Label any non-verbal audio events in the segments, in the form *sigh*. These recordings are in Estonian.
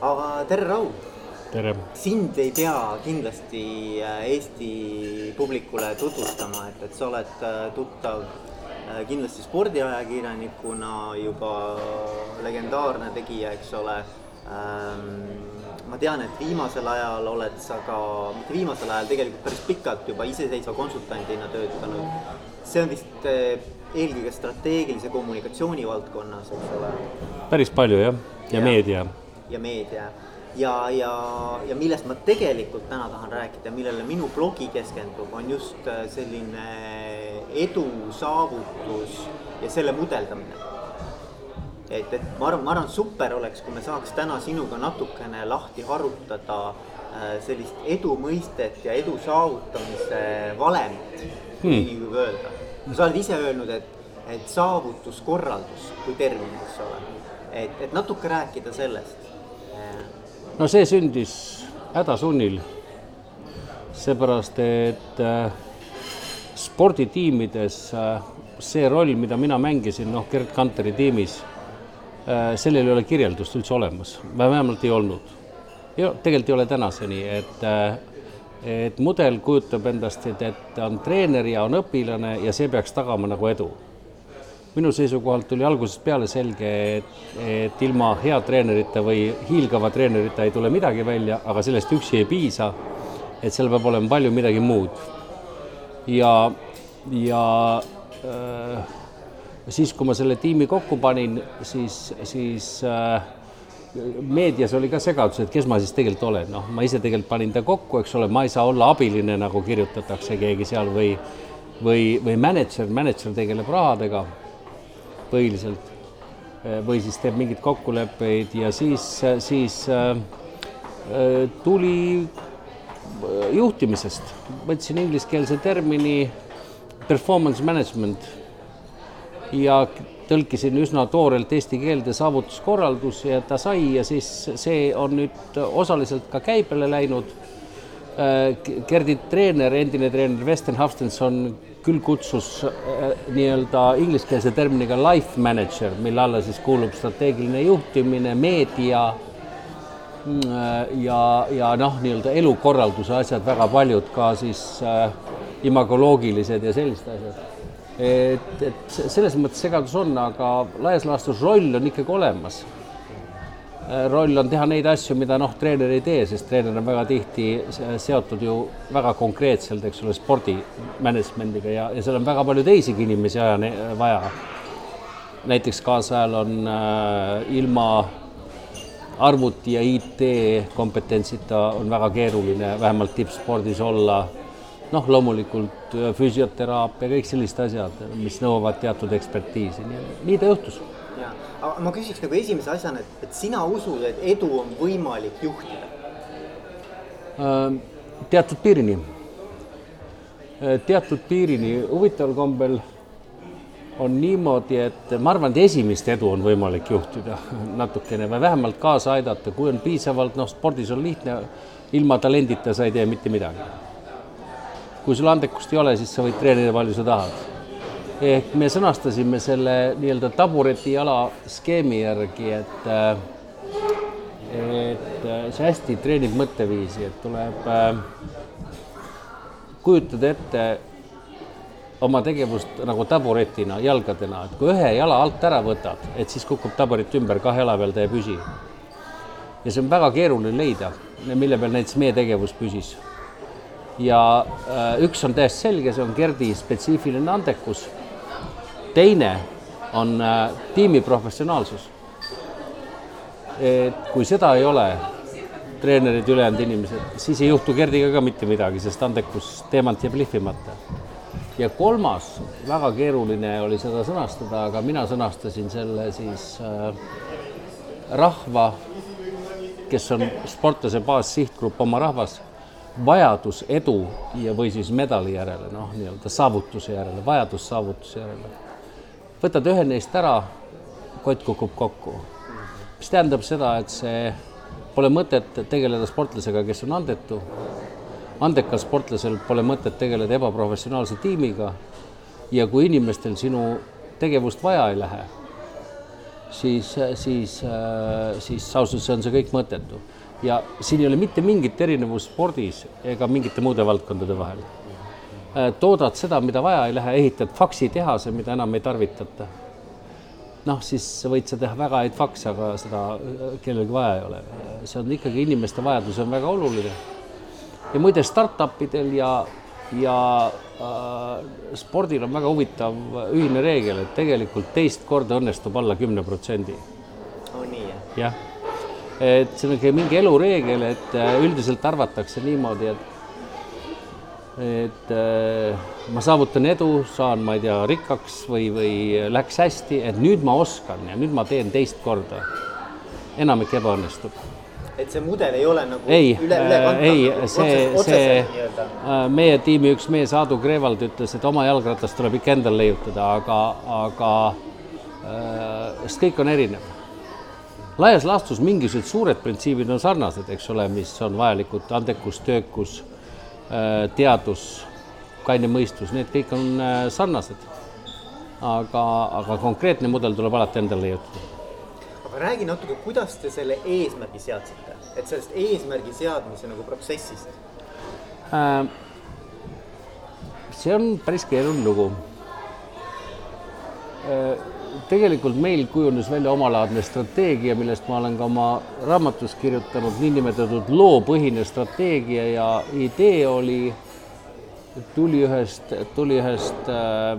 aga tere, Raul! tere! sind ei pea kindlasti äh, Eesti publikule tutvustama, et, et sa oled äh, tuttav äh, kindlasti spordiajakirjanikuna, juba legendaarne tegija, eks ole. ma tean, et viimasel ajal oled sa ka, mitte viimasel ajal, tegelikult päris pikalt juba iseseisva konsultandina töötanud. see on vist eelkõige strateegilise kommunikatsiooni valdkonnas, eks ole? päris palju jah, ja, ja meedia. Ja meedia ja, ja, ja millest ma tegelikult täna tahan rääkida, millele minu blogi keskendub, on just äh, selline edu saavutus ja selle mudeldamine. et, et ma arvan, ma arvan, super oleks, kui me saaks täna sinuga natukene lahti harutada äh, sellist edu mõistet ja edu saavutamise valemit hmm., nii võib öelda. sa oled ise öelnud, et, et saavutuskorraldus kui termin, eks ole, et, et natuke rääkida sellest no see sündis hädasunnil, seepärast et äh, sporditiimides äh, see roll, mida mina mängisin, noh, Gerd Kanteri tiimis, äh, sellel ei ole kirjeldust üldse olemas, vähemalt ei olnud. ja tegelikult ei ole tänaseni, et et mudel kujutab endast, et, et on treener ja on õpilane ja see peaks tagama nagu edu minu seisukohalt oli algusest peale selge, et, et ilma hea treenerita või hiilgava treenerita ei tule midagi välja, aga sellest üksi ei piisa. et seal peab olema palju midagi muud. ja, ja äh, siis, kui ma selle tiimi kokku panin, siis, siis äh, meedias oli ka segadus, et kes ma siis tegelikult olen, noh, ma ise tegelikult panin ta kokku, eks ole, ma ei saa olla abiline, nagu kirjutatakse keegi seal või või, või mänedžer, mänedžer tegeleb rahadega põhiliselt eh, või siis teeb mingeid kokkuleppeid ja siis, siis äh, tuli juhtimisest, võtsin ingliskeelse termini performance management ja tõlkisin üsna toorelt eesti keelde saavutuskorraldus ja ta sai ja siis see on nüüd osaliselt ka käibele läinud. Gerdi treener, endine treener Vesten Hafstenson küll kutsus äh, nii-öelda ingliskeelse terminiga life manager, mille alla siis kuulub strateegiline juhtimine, meedia mm, äh, ja, ja noh, nii-öelda elukorralduse asjad, väga paljud ka siis äh, imagoloogilised ja sellised asjad. et, et selles mõttes segadus on, aga laias laastus roll on ikkagi olemas roll on teha neid asju, mida noh, treener ei tee, sest treener on väga tihti seotud ju väga konkreetselt, eks ole, spordi management'iga ja, ja seal on väga palju teisigi inimesi aja, vaja. näiteks kaasajal on äh, ilma arvuti ja IT kompetentsita on väga keeruline vähemalt tippspordis olla. noh, loomulikult äh, füsioteraapia, kõik sellised asjad, mis nõuavad teatud ekspertiisi, nii ta juhtus aga ma küsiks nagu esimese asjana, et, et sina usud, et edu on võimalik juhtida? Ähm, teatud piirini. Äh, teatud piirini, huvitaval kombel on niimoodi, et ma arvan, et esimest edu on võimalik juhtida *laughs* natukene või vähemalt kaasa aidata, kui on piisavalt, noh, spordis on lihtne, ilma talendita sa ei tee mitte midagi. kui sul andekust ei ole, siis sa võid treenida palju sa tahad ehk me sõnastasime selle nii-öelda tabureti jala skeemi järgi, et et see hästi treenib mõtteviisi, et tuleb kujutada ette oma tegevust nagu taburetina, jalgadena, et kui ühe jala alt ära võtad, et siis kukub taburet ümber, kahe jala peal ta ei püsi. ja see on väga keeruline leida, mille peal näiteks meie tegevus püsis. ja üks on täiesti selge, see on Gerdi spetsiifiline andekus teine on äh, tiimi professionaalsus. et kui seda ei ole, treenerid, ülejäänud inimesed, siis ei juhtu Gerdiga ka mitte midagi, sest andekus teemant jääb lihvimata. ja kolmas, väga keeruline oli seda sõnastada, aga mina sõnastasin selle siis äh, rahva, kes on sportlase baassihtgrupp, oma rahvas vajadus edu ja, või siis medali järele, noh, nii-öelda saavutuse järele, vajadus saavutuse järele võtad ühe neist ära, kott kukub kokku. mis tähendab seda, et see pole mõtet tegeleda sportlasega, kes on andetu. andekal sportlasel pole mõtet tegeleda ebaprofessionaalse tiimiga. ja kui inimestel sinu tegevust vaja ei lähe, siis, siis, siis ausalt öeldes on see kõik mõttetu. ja siin ei ole mitte mingit erinevust spordis ega mingite muude valdkondade vahel. Toodad seda, mida vaja ei lähe, ehitad faksitehase, mida enam ei tarvitata. noh, siis võid sa teha väga häid fakse, aga seda kellelgi vaja ei ole. see on ikkagi inimeste vajadus on väga oluline. ja muide, startup idel ja ja äh, spordil on väga huvitav ühine reegel, et tegelikult teist korda õnnestub alla kümne protsendi. on nii, jah? jah, et see on ikka mingi elureegel, et äh, üldiselt arvatakse niimoodi, et et äh, ma saavutan edu, saan, ma ei tea, rikkaks või, või läks hästi, et nüüd ma oskan ja nüüd ma teen teist korda. enamik ebaõnnestub et see mudel ei ole nagu ei, üle, ülekantav äh,? ei, see, see äh, meie tiimi üks mees, Aadu Kreevald ütles, et oma jalgratast tuleb ikka endal leiutada, aga, aga sest kõik on erinev. laias laastus mingisugused suured printsiibid on sarnased, eks ole, mis on vajalikud, andekus, töökus teadus, kaine mõistus, need kõik on äh, sarnased. aga, aga konkreetne mudel tuleb alati endal leiutada aga räägi natuke, kuidas te selle eesmärgi seadsite, et sellest eesmärgi seadmise nagu protsessist äh,? see on päris keeruline lugu äh,. Tegelikult meil kujunes välja omalaadne strateegia, millest ma olen ka oma raamatus kirjutanud, niinimetatud loopõhine strateegia ja idee oli, tuli ühest, tuli ühest äh,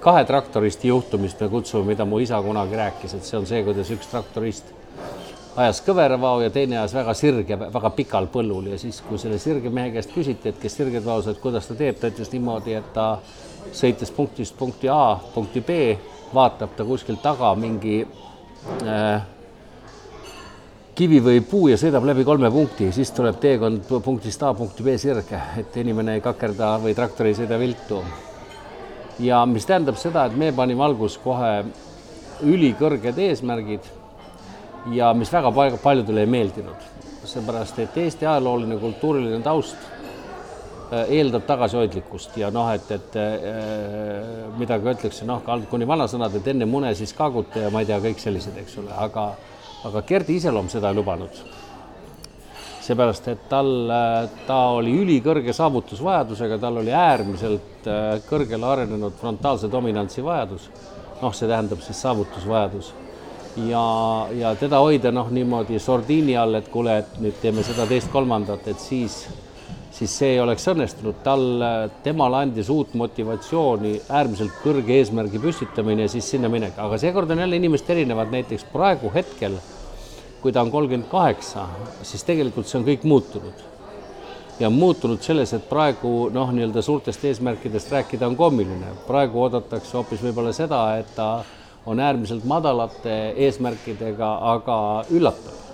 kahe traktoristi juhtumist me kutsume, mida mu isa kunagi rääkis, et see on see, kuidas üks traktorist ajas kõveravao ja teine ajas väga sirge, väga pikal põllul. Ja siis, kui selle sirge mehe käest küsiti, et kes sirged vaos, et kuidas ta teeb, ta ütles niimoodi, et ta sõites punktist punkti A punkti B, vaatab ta kuskilt taga mingi äh, kivi või puu ja sõidab läbi kolme punkti, siis tuleb teekond punktist A punkti B sirge, et inimene ei kakerda või traktor ei sõida viltu. Ja mis tähendab seda, et me panime alguses kohe ülikõrged eesmärgid ja mis väga paljudele ei meeldinud, seepärast et Eesti ajalooline kultuuriline taust eeldab tagasihoidlikkust ja noh, et, et äh, mida ka öeldakse, noh, kuni vanasõnad, et enne mune, siis kaaguta ja ma ei tea, kõik sellised, eks ole, aga, aga Gerdi iseloom seda ei lubanud seepärast, et tal, ta oli ülikõrge saavutusvajadusega, tal oli äärmiselt äh, kõrgele arenenud frontaalse dominantsi vajadus. noh, see tähendab siis saavutusvajadus ja, ja teda hoida noh, niimoodi sordiini all, et kuule, et nüüd teeme seda teist-kolmandat, et siis, siis see ei oleks õnnestunud. tal, temale andis uut motivatsiooni äärmiselt kõrge eesmärgi püstitamine ja siis sinna minek, aga seekord on jälle inimesed erinevad, näiteks praegu hetkel kui ta on kolmkümmend kaheksa, siis tegelikult see on kõik muutunud. ja muutunud selles, et praegu noh, nii-öelda suurtest eesmärkidest rääkida on kommiline, praegu oodatakse hoopis võib-olla seda, et ta on äärmiselt madalate eesmärkidega, aga üllatab.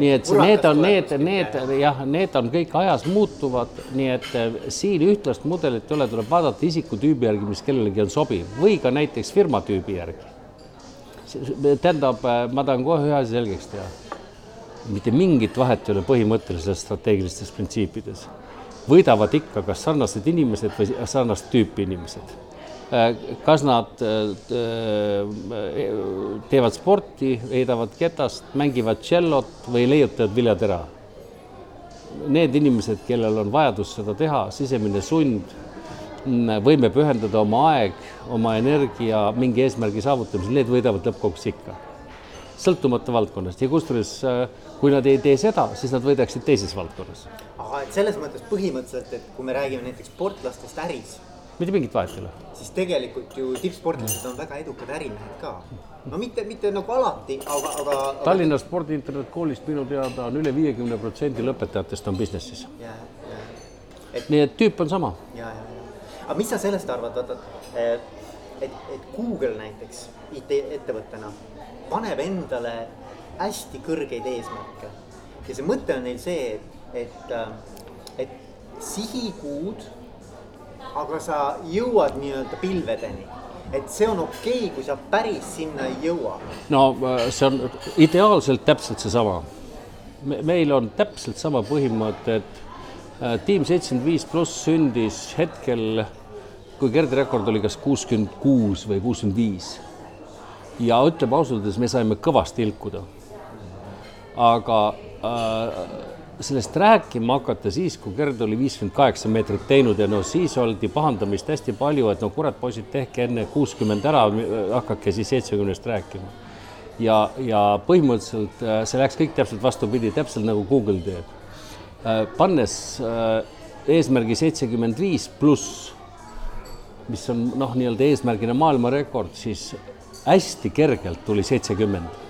Nii et need on need, need jah, need on kõik ajas muutuvad, nii et eh, siin ühtlast mudelit ei ole, tuleb vaadata isikutüübi järgi, mis kellelegi on sobiv või ka näiteks firma tüübi järgi tähendab, äh, ma tahan kohe ühe asja selgeks teha. mitte mingit vahet ei ole põhimõtteliselt strateegilistes printsiipides. võidavad ikka kas sarnased inimesed või sarnast tüüpi inimesed. Äh, kas nad äh, teevad sporti, heidavad ketast, mängivad tšellot või leiutavad viljatera. Need inimesed, kellel on vajadus seda teha, sisemine sund võime pühendada oma aeg, oma energia mingi eesmärgi saavutamisel, need võidavad lõppkokkuvõttes ikka. sõltumata valdkonnast ja kusjuures, kui nad ei tee seda, siis nad võidaksid teises valdkonnas. aga et selles mõttes põhimõtteliselt, et kui me räägime näiteks sportlastest äris. Mitte mingit vahet ei ole. siis tegelikult ju tippsportlased on väga edukad ärimehed ka. no mitte, mitte nagu alati, aga, aga, aga.... Tallinna Spordi Internetkoolist minu teada on üle viiekümne protsendi lõpetajatest on business'is. Et... nii et tüüp on sama. ja, ja, ja aga mis sa sellest arvad, vaata, et, et, et Google näiteks IT-ettevõttena paneb endale hästi kõrgeid eesmärke ja see mõte on neil see, et, et, et sihikuud, aga sa jõuad nii-öelda pilvedeni et see on okei okay,, kui sa päris sinna ei jõua. no äh, see on ideaalselt täpselt seesama. meil on täpselt sama põhimõte, et äh, tiim seitsekümmend viis pluss sündis hetkel kui Gerdi rekord oli kas kuuskümmend kuus või kuuskümmend viis. ja ütleme ausalt öeldes, me saime kõvasti ilkuda. aga äh, sellest rääkima hakata siis, kui Gerd oli viiskümmend kaheksa meetrit teinud ja no siis oldi pahandamist hästi palju, et no kurat, poisid, tehke enne kuuskümmend ära, hakake siis seitsmekümnest rääkima. ja, ja põhimõtteliselt äh, see läks kõik täpselt vastupidi, täpselt nagu Google teeb. Äh, pannes äh, eesmärgi seitsekümmend viis pluss, mis on noh, nii-öelda eesmärgina maailmarekord, siis hästi kergelt tuli seitsekümmend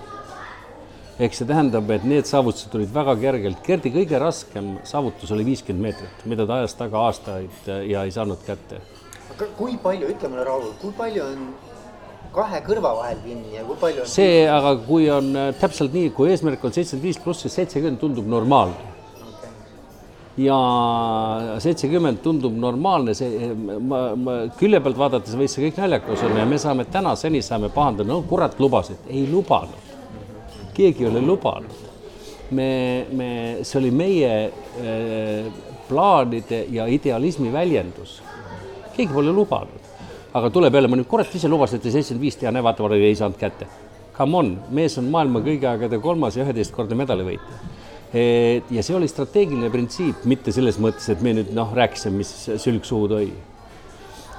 ehk see tähendab, et need saavutused tulid väga kergelt. Gerdi kõige raskem saavutus oli viiskümmend meetrit, mida ta ajas taga aastaid ja ei saanud kätte. aga kui palju, ütle mulle, Raul, kui palju on kahe kõrva vahel kinni ja kui palju on see, aga kui on äh, täpselt nii, kui eesmärk on seitsekümmend viis pluss, siis seitsekümmend tundub normaalne okay. ja seitsekümmend tundub normaalne, see, ma, ma külje pealt vaadates võis see kõik naljakas olla ja me saame täna, seni saame pahandada, no kurat lubasid, ei lubanud keegi ei ole lubanud. me, me, see oli meie äh, plaanide ja idealismi väljendus. keegi pole lubanud, aga tuleb jälle, ma nüüd kurat ise lubasite seitsekümmend viis, tean, vaata, ma ei saanud kätte. Come on, mees on maailma kõigi aegade kolmas ja üheteistkordne medalivõitja ja see oli strateegiline printsiip, mitte selles mõttes, et me nüüd noh, rääkisime, mis sülg suhu tõi.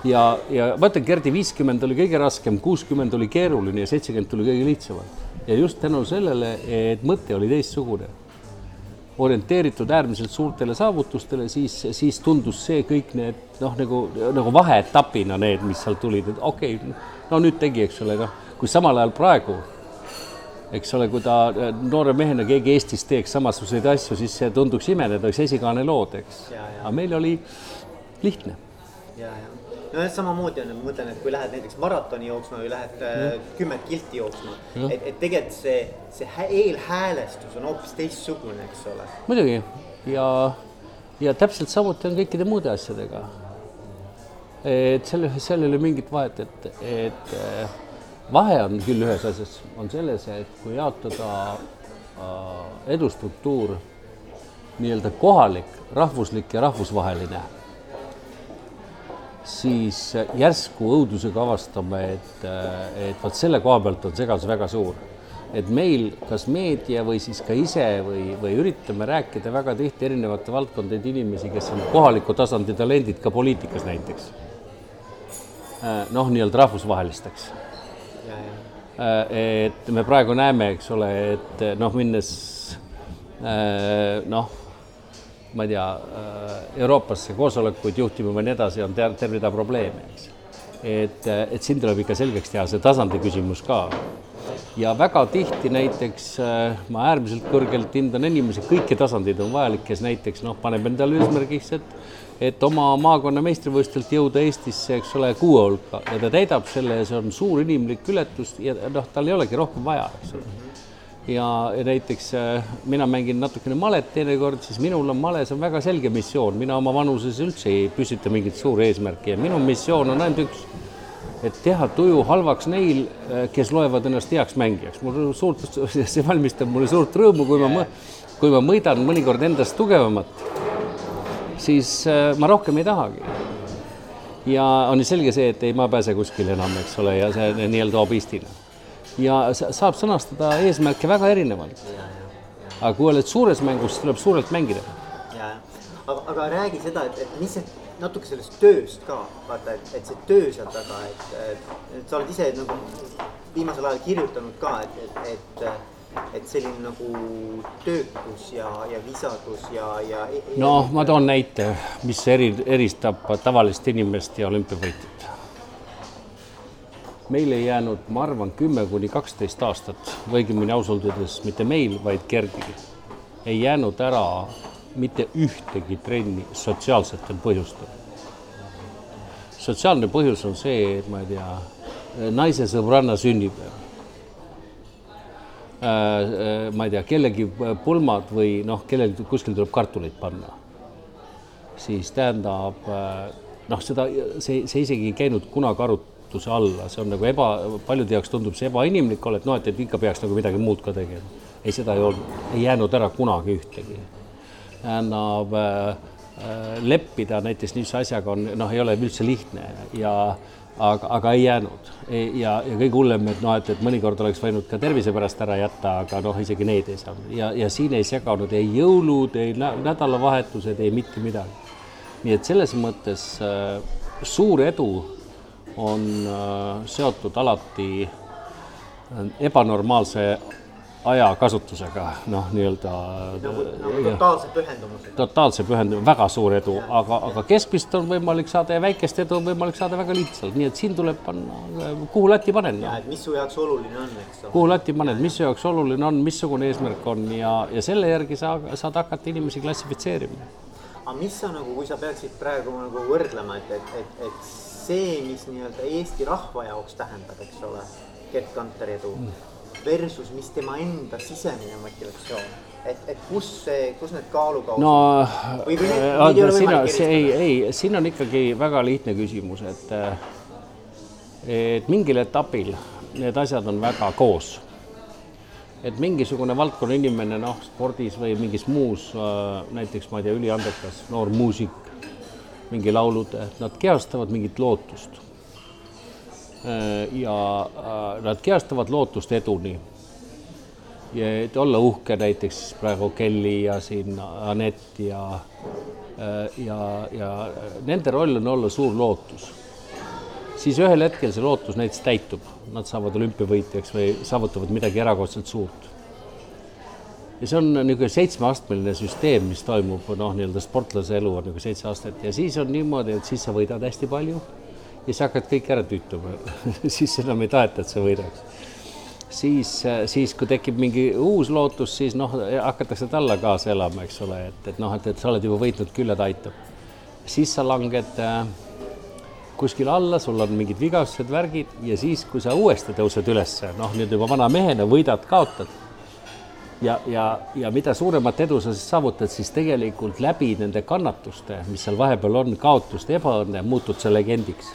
ja, ja ütlen, Gerdi viiskümmend oli kõige raskem, kuuskümmend oli keeruline ja seitsekümmend tuli kõige lihtsamalt ja just tänu sellele, et mõte oli teistsugune, orienteeritud äärmiselt suurtele saavutustele, siis, siis tundus see kõik need noh, nagu, nagu vaheetapina need, mis seal tulid, et okei okay,, no nüüd tegi, eks ole, noh, kui samal ajal praegu, eks ole, kui ta noore mehena keegi Eestis teeks samasuguseid asju, siis see tunduks ime, need oleks esikaane lood, eks. aga meil oli lihtne. ja, ja nojah, samamoodi on, ma mõtlen, et kui lähed näiteks maratoni jooksma või lähed äh, kümmet kilti jooksma, et, et tegelikult see, see eelhäälestus on hoopis teistsugune, eks ole. muidugi ja, ja täpselt samuti on kõikide muude asjadega. et selle, seal ei ole mingit vahet, et, et äh, vahe on küll ühes asjas, on selles, et kui jaotada äh, edustruktuur nii-öelda kohalik, rahvuslik ja rahvusvaheline siis järsku õudusega avastame, et, et vot selle koha pealt on segadus väga suur. et meil, kas meedia või siis ka ise või, või üritame rääkida väga tihti erinevate valdkondade inimesi, kes on kohaliku tasandi talendid ka poliitikas näiteks. noh, nii-öelda rahvusvahelisteks. et me praegu näeme, eks ole, et noh, minnes noh ma ei tea, äh, Euroopasse koosolekuid juhtima või nii edasi, on ter terve rida probleeme, eks. et, äh, et siin tuleb ikka selgeks teha see tasandi küsimus ka. ja väga tihti näiteks äh, ma äärmiselt kõrgelt hindan inimesi, kõiki tasandeid on vajalik, kes näiteks noh, paneb endale eesmärgiks, et et oma maakonna meistrivõistlustelt jõuda Eestisse, eks ole, kuue hulka ja ta täidab selle ja see on suur inimlik ületus ja noh, tal ei olegi rohkem vaja, eks ole ja, näiteks äh, mina mängin natukene malet teinekord, siis minul on males on väga selge missioon, mina oma vanuses üldse ei püstita mingit suuri eesmärki ja minu missioon on ainult üks, et teha tuju halvaks neil, äh, kes loevad ennast heaks mängijaks. mul suurt, *laughs* see valmistab mulle suurt rõõmu, kui ma, kui ma mõidan mõnikord endast tugevamat, siis äh, ma rohkem ei tahagi. Ja on selge see, et ei, ma ei pääse kuskile enam, eks ole, ja see nii-öelda hobistina ja saab sõnastada eesmärke väga erinevalt. aga kui oled suures mängus, tuleb suurelt mängida. aga, aga räägi seda, et, et mis see natuke sellest tööst ka, vaata, et, et see töö seal taga, et, et, et sa oled ise nagu viimasel ajal kirjutanud ka, et, et, et et selline nagu töökus ja, ja visadus ja, ja. noh, ma toon näite, mis eri, eristab tavalist inimest ja olümpiavõitjat meil ei jäänud, ma arvan, kümme kuni kaksteist aastat, õigemini ausalt öeldes mitte meil, vaid Gerdil, ei jäänud ära mitte ühtegi trenni sotsiaalsetel põhjustel. sotsiaalne põhjus on see, et ma ei tea, naise sõbranna sünnipäev. Äh, äh, ma ei tea, kellegi pulmad või noh, kellelgi kuskil tuleb kartuleid panna. siis tähendab äh, noh, seda, see, see isegi ei käinud kunagi arut-, vastutuse alla, see on nagu eba, paljude jaoks tundub see ebainimlik olla, et noh, et, et ikka peaks nagu midagi muud ka tegema. ei, seda ei olnud, ei jäänud ära kunagi ühtegi. tähendab, leppida näiteks niisuguse asjaga on, noh, ei ole üldse lihtne ja aga, aga ei jäänud ja, ja kõige hullem, et noh, et, et mõnikord oleks võinud ka tervise pärast ära jätta, aga noh, isegi neid ei saanud ja, ja siin ei seganud ei jõulud, ei nädalavahetused, ei mitte midagi. nii et selles mõttes äh, suur edu on äh, seotud alati äh, ebanormaalse ajakasutusega, noh, nii-öelda nagu, nagu totaalse pühendumusega. totaalse pühendumine, väga suur edu, aga, aga keskmist on võimalik saada ja väikest edu on võimalik saada väga lihtsalt, nii et siin tuleb panna, kuhu lati panen. ja, et mis su jaoks oluline on, eks ole. kuhu lati paned, mis su jaoks oluline on, missugune eesmärk on ja, ja selle järgi sa saad hakata inimesi klassifitseerima. aga mis sa nagu, kui sa peaksid praegu nagu võrdlema, et, et, et, et see, mis nii-öelda Eesti rahva jaoks tähendab, eks ole, Gerd Kanteri edu mm. versus mis tema enda sisemine motivatsioon, et, et kus see, kus need kaalukausid no või, või need, äh, need siin on, see ei, ei, siin on ikkagi väga lihtne küsimus, et äh, et mingil etapil need asjad on väga koos. et mingisugune valdkonna inimene, noh, spordis või mingis muus, äh, näiteks ma ei tea, üliandekas noor muusik, mingi laulude, nad kehastavad mingit lootust Äh, ja äh, nad kehastavad lootust eduni. ja et olla uhke näiteks praegu Kelly ja siin Anett ja, äh, ja, ja nende roll on olla suur lootus. siis ühel hetkel see lootus näiteks täitub, nad saavad olümpiavõitjaks või saavutavad midagi erakordselt suurt ja see on niisugune seitsmeastmeline süsteem, mis toimub, noh, nii-öelda sportlase elu on nagu seitse aastat ja siis on niimoodi, et siis sa võidad hästi palju ja siis hakkad kõik ära tüütuma *laughs* siis enam ei taheta, et sa võidaks. siis, siis kui tekib mingi uus lootus, siis noh, hakatakse talle kaasa elama, eks ole, et, et noh, et, et sa oled juba võitnud küll ta aitab. siis sa langed äh, kuskil alla, sul on mingid vigastused, värgid ja siis, kui sa uuesti tõused ülesse, noh, nüüd juba vana mehena võidad, kaotad ja, ja, ja mida suuremat edu sa siis saavutad, siis tegelikult läbi nende kannatuste, mis seal vahepeal on, kaotuste, ebaõnne, muutud sa legendiks.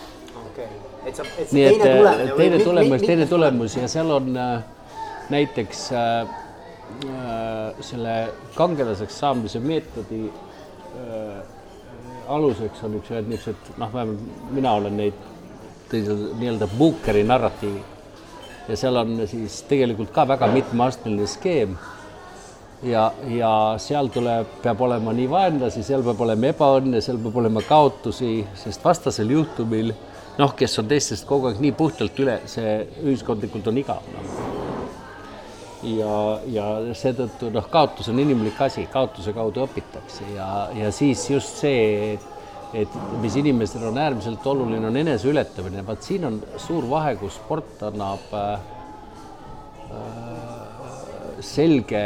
Et sa, et see teine tulemus. teine tulemus, teine tulemus ja seal on äh, näiteks äh, äh, selle kangelaseks saamise meetodi äh, aluseks on üks ühed niisugused, noh, vähemalt mina olen neid nii-öelda Bookeri narratiivi. Ja seal on siis tegelikult ka väga mitmeastmeline skeem ja, ja seal tuleb, peab olema nii vaenlasi, seal peab olema ebaõnne, seal peab olema kaotusi, sest vastasel juhtumil noh, kes on teistest kogu aeg nii puhtalt üle, see ühiskondlikult on igav no.. ja, ja seetõttu noh, kaotus on inimlik asi, kaotuse kaudu õpitakse ja, ja siis just see, et, mis inimestel on äärmiselt oluline, on eneseületamine, vaat siin on suur vahe, kus sport annab äh, selge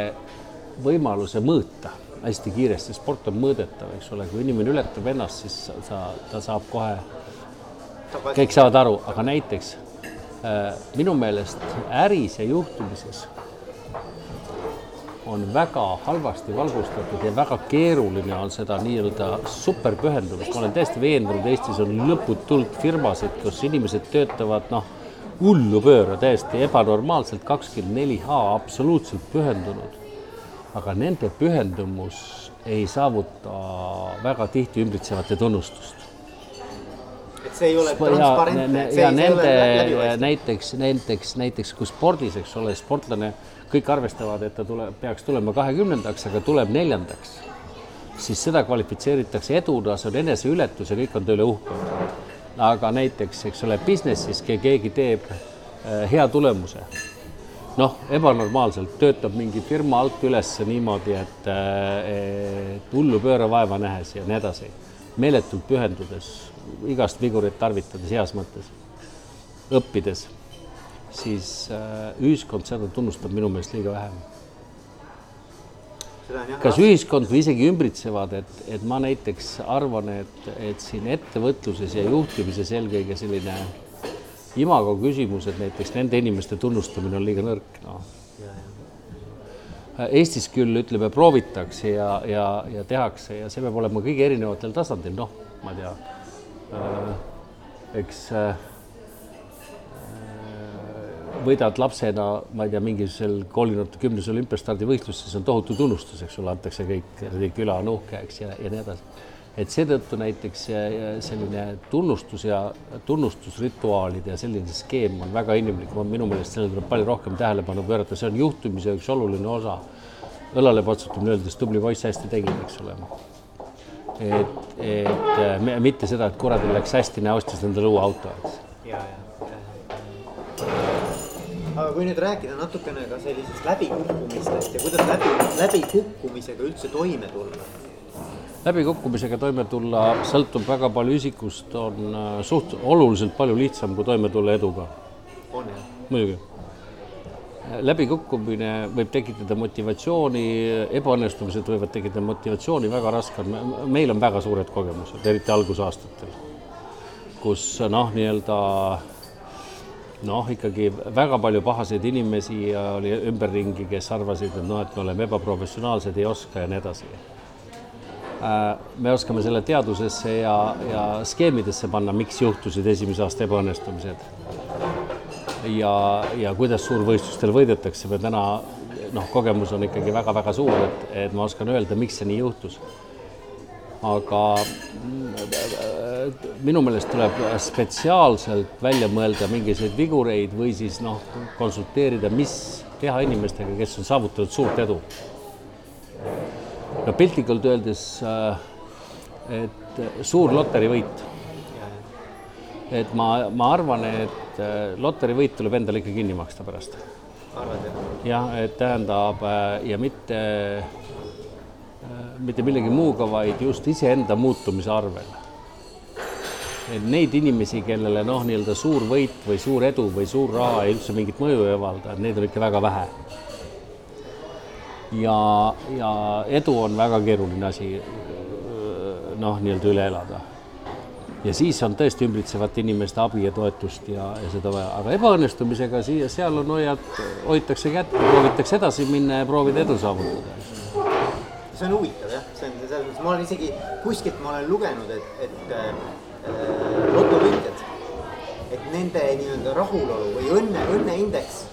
võimaluse mõõta. Hästi kiiresti, sport on mõõdetav, eks ole, kui inimene ületab ennast, siis sa, ta saab kohe kõik saavad aru, aga näiteks äh, minu meelest äris ja juhtimises on väga halvasti valgustatud ja väga keeruline on seda nii-öelda superpühendumist, ma olen täiesti veendunud, Eestis on lõputult firmasid, kus inimesed töötavad noh, hullupööra, täiesti ebanormaalselt, kakskümmend neli H absoluutselt pühendunud. Aga nende pühendumus ei saavuta väga tihti ümbritsevate tunnustust see ei ole transparentne. ja nende näiteks, näiteks, näiteks kui spordis, eks ole, sportlane, kõik arvestavad, et ta tuleb, peaks tulema kahekümnendaks, aga tuleb neljandaks, siis seda kvalifitseeritakse eduna, see on eneseületus ja kõik on ta üle uhked. aga näiteks, eks ole, business'is keegi teeb äh, hea tulemuse noh, ebanormaalselt töötab mingi firma alt üles niimoodi, et, et hullu pööra vaeva nähes ja nii edasi, meeletult pühendudes igast vigurit tarvitades heas mõttes, õppides, siis äh, ühiskond seda tunnustab minu meelest liiga vähe. kas ühiskond või isegi ümbritsevad, et, et ma näiteks arvan, et, et siin ettevõtluses ja juhtimises eelkõige selline imago küsimus, et näiteks nende inimeste tunnustamine on liiga nõrk, noh. Eestis küll ütleme, proovitakse ja, ja, ja tehakse ja see peab olema kõige erinevatel tasandil, noh, ma ei tea Äh, eks äh, võidad lapsena, ma ei tea, mingisugusel koolinurte kümnes olümpiastardivõistluses, see on tohutu tunnustus, eks ole, antakse kõik, küla on uhke, eks ja, ja nii edasi. Et seetõttu näiteks selline tunnustus ja tunnustusrituaalide ja selline skeem on väga inimlik, minu meelest sellele tuleb palju rohkem tähelepanu pöörata, see on juhtimise üks oluline osa. õlale patsutamine, öeldes tubli poiss, hästi tegid, eks ole. et, et mitte seda, et kuradil läks hästi, näe, ostis endale uue auto, eks. ja, ja aga kui nüüd rääkida natukene ka sellisest läbikukkumistest ja kuidas läbi, läbikukkumisega üldse toime tulla läbikukkumisega toime tulla sõltub väga palju isikust, on äh, suht oluliselt palju lihtsam, kui toime tulla eduga. on jah? muidugi. läbikukkumine võib tekitada motivatsiooni, ebaõnnestumised võivad tekitada motivatsiooni, väga raske on, meil on väga suured kogemused, eriti algusaastatel, kus noh, nii-öelda noh, ikkagi väga palju pahaseid inimesi oli ümberringi, kes arvasid, et noh, et me oleme ebaprofessionaalsed, ei oska ja nii edasi me oskame selle teadusesse ja, ja skeemidesse panna, miks juhtusid esimese aasta ebaõnnestumised. ja, ja kuidas suurvõistlustel võidetakse, me täna noh, kogemus on ikkagi väga-väga suur, et, et ma oskan öelda, miks see nii juhtus. aga mm, minu meelest tuleb spetsiaalselt välja mõelda mingisuguseid vigureid või siis noh, konsulteerida, mis teha inimestega, kes on saavutanud suurt edu no piltlikult öeldes, äh, et suur loterivõit. et ma, ma arvan, et äh, loterivõit tuleb endale ikka kinni maksta pärast. jah? et tähendab äh, ja mitte, mitte millegi muuga, vaid just iseenda muutumise arvel. et neid inimesi, kellele noh, nii-öelda suur võit või suur edu või suur raha ei üldse mingit mõju ei avalda, neid on ikka väga vähe ja, ja edu on väga keeruline asi noh, nii-öelda üle elada. ja siis on tõesti ümbritsevate inimeste abi ja toetust ja, ja seda vaja, aga ebaõnnestumisega siia, seal on hoiad, hoitakse kätt, proovitakse edasi minna ja proovida edu saavutada. see on huvitav jah, see on selles mõttes, ma olen isegi kuskilt ma olen lugenud, et, et äh, lotovõitjad, et nende nii-öelda rahulolu või õnne, õnneindeks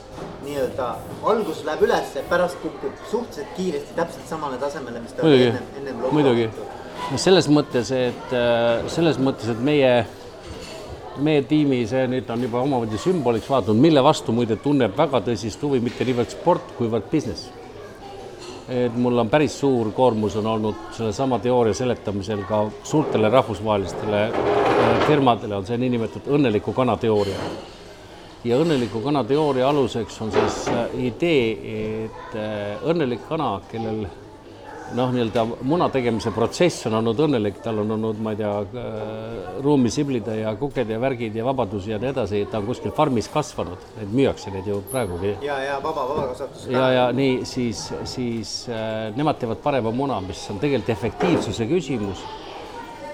nii-öelda algus läheb üles, pärast kukub suhteliselt kiiresti täpselt samale tasemele, mis ta oli ennem, ennem muidugi, no selles mõttes, et äh, selles mõttes, et meie, meie tiimi, see nüüd on juba omamoodi sümboliks vaadanud, mille vastu muide tunneb väga tõsist huvi mitte niivõrd sport, kuivõrd business. et mul on päris suur koormus on olnud sellesama teooria seletamisel ka suurtele rahvusvahelistele äh, firmadele on see niinimetatud õnneliku kana teooria ja õnneliku kana teooria aluseks on siis äh, idee, et äh, õnnelik kana, kellel noh, nii-öelda muna tegemise protsess on olnud õnnelik, tal on olnud, ma ei tea, äh, ruumi siblida ja kuked ja värgid ja vabadusi ja nii edasi, ta on kuskil farmis kasvanud, neid müüakse neid ju praegugi. ja, ja vaba, vabakasvatus. ja, ja nii siis, siis äh, nemad teevad parema muna, mis on tegelikult efektiivsuse küsimus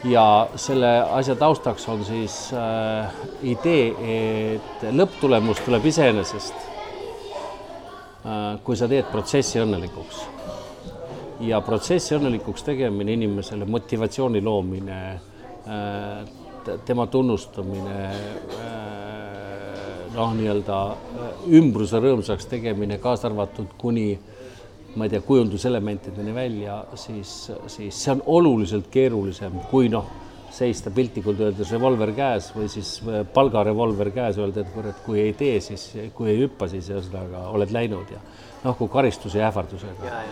ja selle asja taustaks on siis äh, idee, et lõpptulemus tuleb iseenesest äh,, kui sa teed protsessi õnnelikuks. ja protsessi õnnelikuks tegemine inimesele, motivatsiooni loomine äh,, tema tunnustamine äh,, noh, nii-öelda äh, ümbruse rõõmsaks tegemine, kaasa arvatud kuni äh, ma ei tea, kujunduselementideni välja, siis, siis see on oluliselt keerulisem kui noh, seista piltlikult öeldes revolver käes või siis äh, palgarevolver käes, öelda, et kurat, kui ei tee, siis kui ei hüppa, siis ühesõnaga oled läinud ja noh, kui karistuse ja ähvardusega.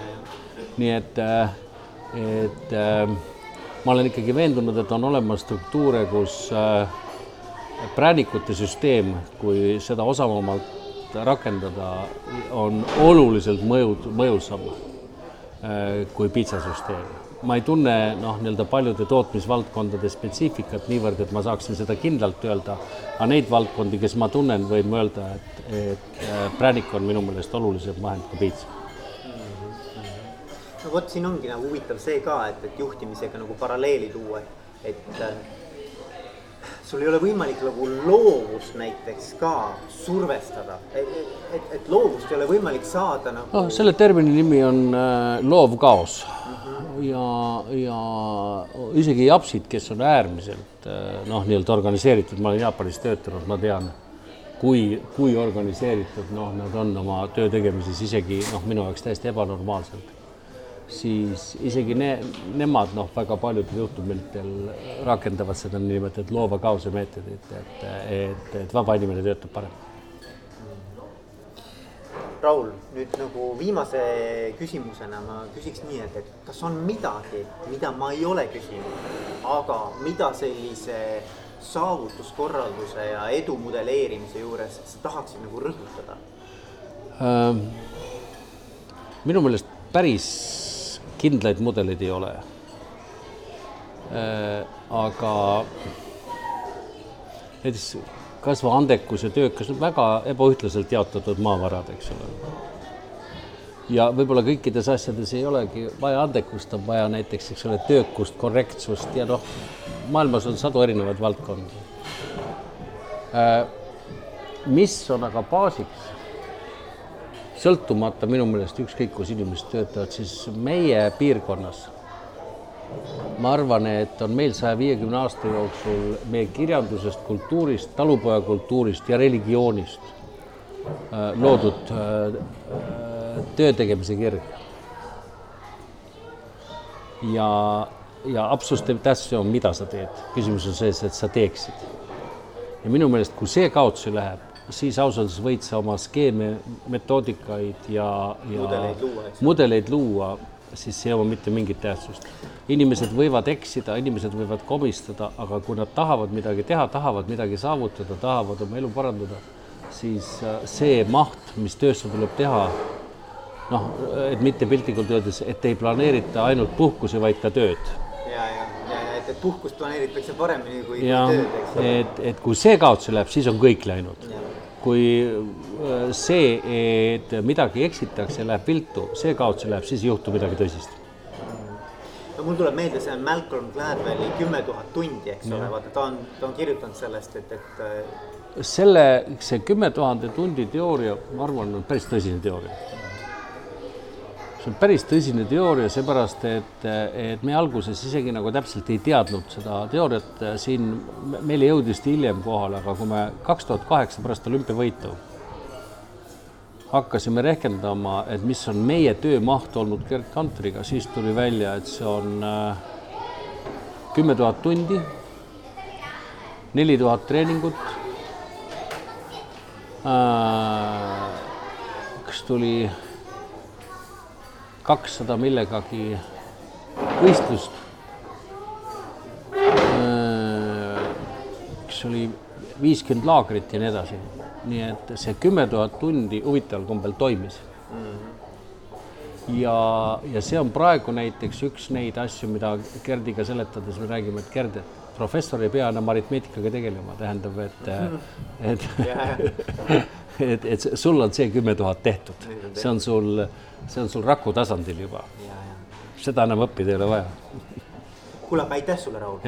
nii et, äh, et äh, ma olen ikkagi veendunud, et on olemas struktuure, kus präänikute süsteem, kui seda osavamalt rakendada, on oluliselt mõjud, mõjusam äh, kui piitsasüsteem. ma ei tunne noh, nii-öelda paljude tootmisvaldkondade spetsiifikat niivõrd, et ma saaksin seda kindlalt öelda, aga neid valdkondi, kes ma tunnen, võin öelda, et, et äh, präänik on minu meelest olulisem vahend kui piits no vot, siin ongi nagu huvitav see ka, et, et juhtimisega nagu paralleeli tuua, et, et äh, sul ei ole võimalik nagu loovust näiteks ka survestada, et, et, et loovust ei ole võimalik saada nagu. noh, selle termini nimi on äh, loovkaos mm -hmm. ja, ja isegi japsid, kes on äärmiselt äh, noh, nii-öelda organiseeritud, ma olen Jaapanis töötanud, ma tean, kui, kui organiseeritud noh, nad on oma töö tegemises isegi noh, minu jaoks täiesti ebanormaalselt siis isegi ne, nemad noh, väga paljudel juhtumitel rakendavad seda niinimetatud loova kaose meetodit, et, et, et vaba inimene töötab parem. Raul, nüüd nagu viimase küsimusena ma küsiks nii, et, et kas on midagi, mida ma ei ole küsinud, aga mida sellise saavutuskorralduse ja edu modelleerimise juures sa tahaksid nagu rõhutada ähm,? minu meelest päris kindlaid mudeleid ei ole äh,. aga näiteks kasva andekus ja töökas on väga ebaühtlaselt jaotatud maavarad, eks ole. ja võib-olla kõikides asjades ei olegi vaja andekust, on vaja näiteks, eks ole, töökust, korrektsust ja noh, maailmas on sadu erinevaid valdkondi äh,. mis on aga baasiks sõltumata minu meelest ükskõik, kus inimesed töötavad, siis meie piirkonnas ma arvan, et on meil saja viiekümne aasta jooksul meie kirjandusest, kultuurist, talupojakultuurist ja religioonist äh, loodud äh, töö tegemise kirg. ja, ja absoluutselt tähtis on, mida sa teed, küsimus on selles, et sa teeksid. ja minu meelest, kui see kaotsi läheb, siis ausalt öeldes võid sa oma skeeme, metoodikaid ja, ja mudeleid luua, mudeleid luua, siis see ei oma mitte mingit tähtsust. inimesed võivad eksida, inimesed võivad komistada, aga kui nad tahavad midagi teha, tahavad midagi saavutada, tahavad oma elu parandada, siis äh, see maht, mis töösse tuleb teha, noh, et mitte piltlikult öeldes, et ei planeerita ainult puhkusi, vaid ka tööd ja, ja, ja et, et puhkust planeeritakse paremini kui, ja, kui tööd, eks ole. et, et kui see kaotsi läheb, siis on kõik läinud kui äh, see, et midagi eksitakse, läheb viltu, see kaotsi läheb, siis ei juhtu midagi tõsist no mul tuleb meelde see Malcolm Gladwelli kümme tuhat tundi, eks ole, vaata ta on, ta on kirjutanud sellest, et, et. Äh, selle, see kümme tuhande tundi teooria, ma arvan, on päris tõsine teooria see on päris tõsine teooria, seepärast et, et me alguses isegi nagu täpselt ei teadnud seda teooriat siin, meile jõudis ta hiljem kohale, aga kui me kaks tuhat kaheksa pärast olümpiavõitu hakkasime rehkendama, et mis on meie töömaht olnud Gerd Kantriga, siis tuli välja, et see on äh, kümme tuhat tundi, neli tuhat treeningut. Äh, kas tuli kakssada millegagi võistlust. äh, oli viiskümmend laagrit ja nii edasi. nii et see kümme tuhat tundi huvitaval kombel toimis. ja, ja see on praegu näiteks üks neid asju, mida Gerdiga seletades me räägime, et Gerd, et professor ei pea enam aritmeetikaga tegelema, tähendab, et, *laughs* et *laughs* et, et sul on see kümme tuhat tehtud, see on sul see on sul raku tasandil juba. seda enam õppida ei ole vaja. kuule, aga aitäh sulle, Raul.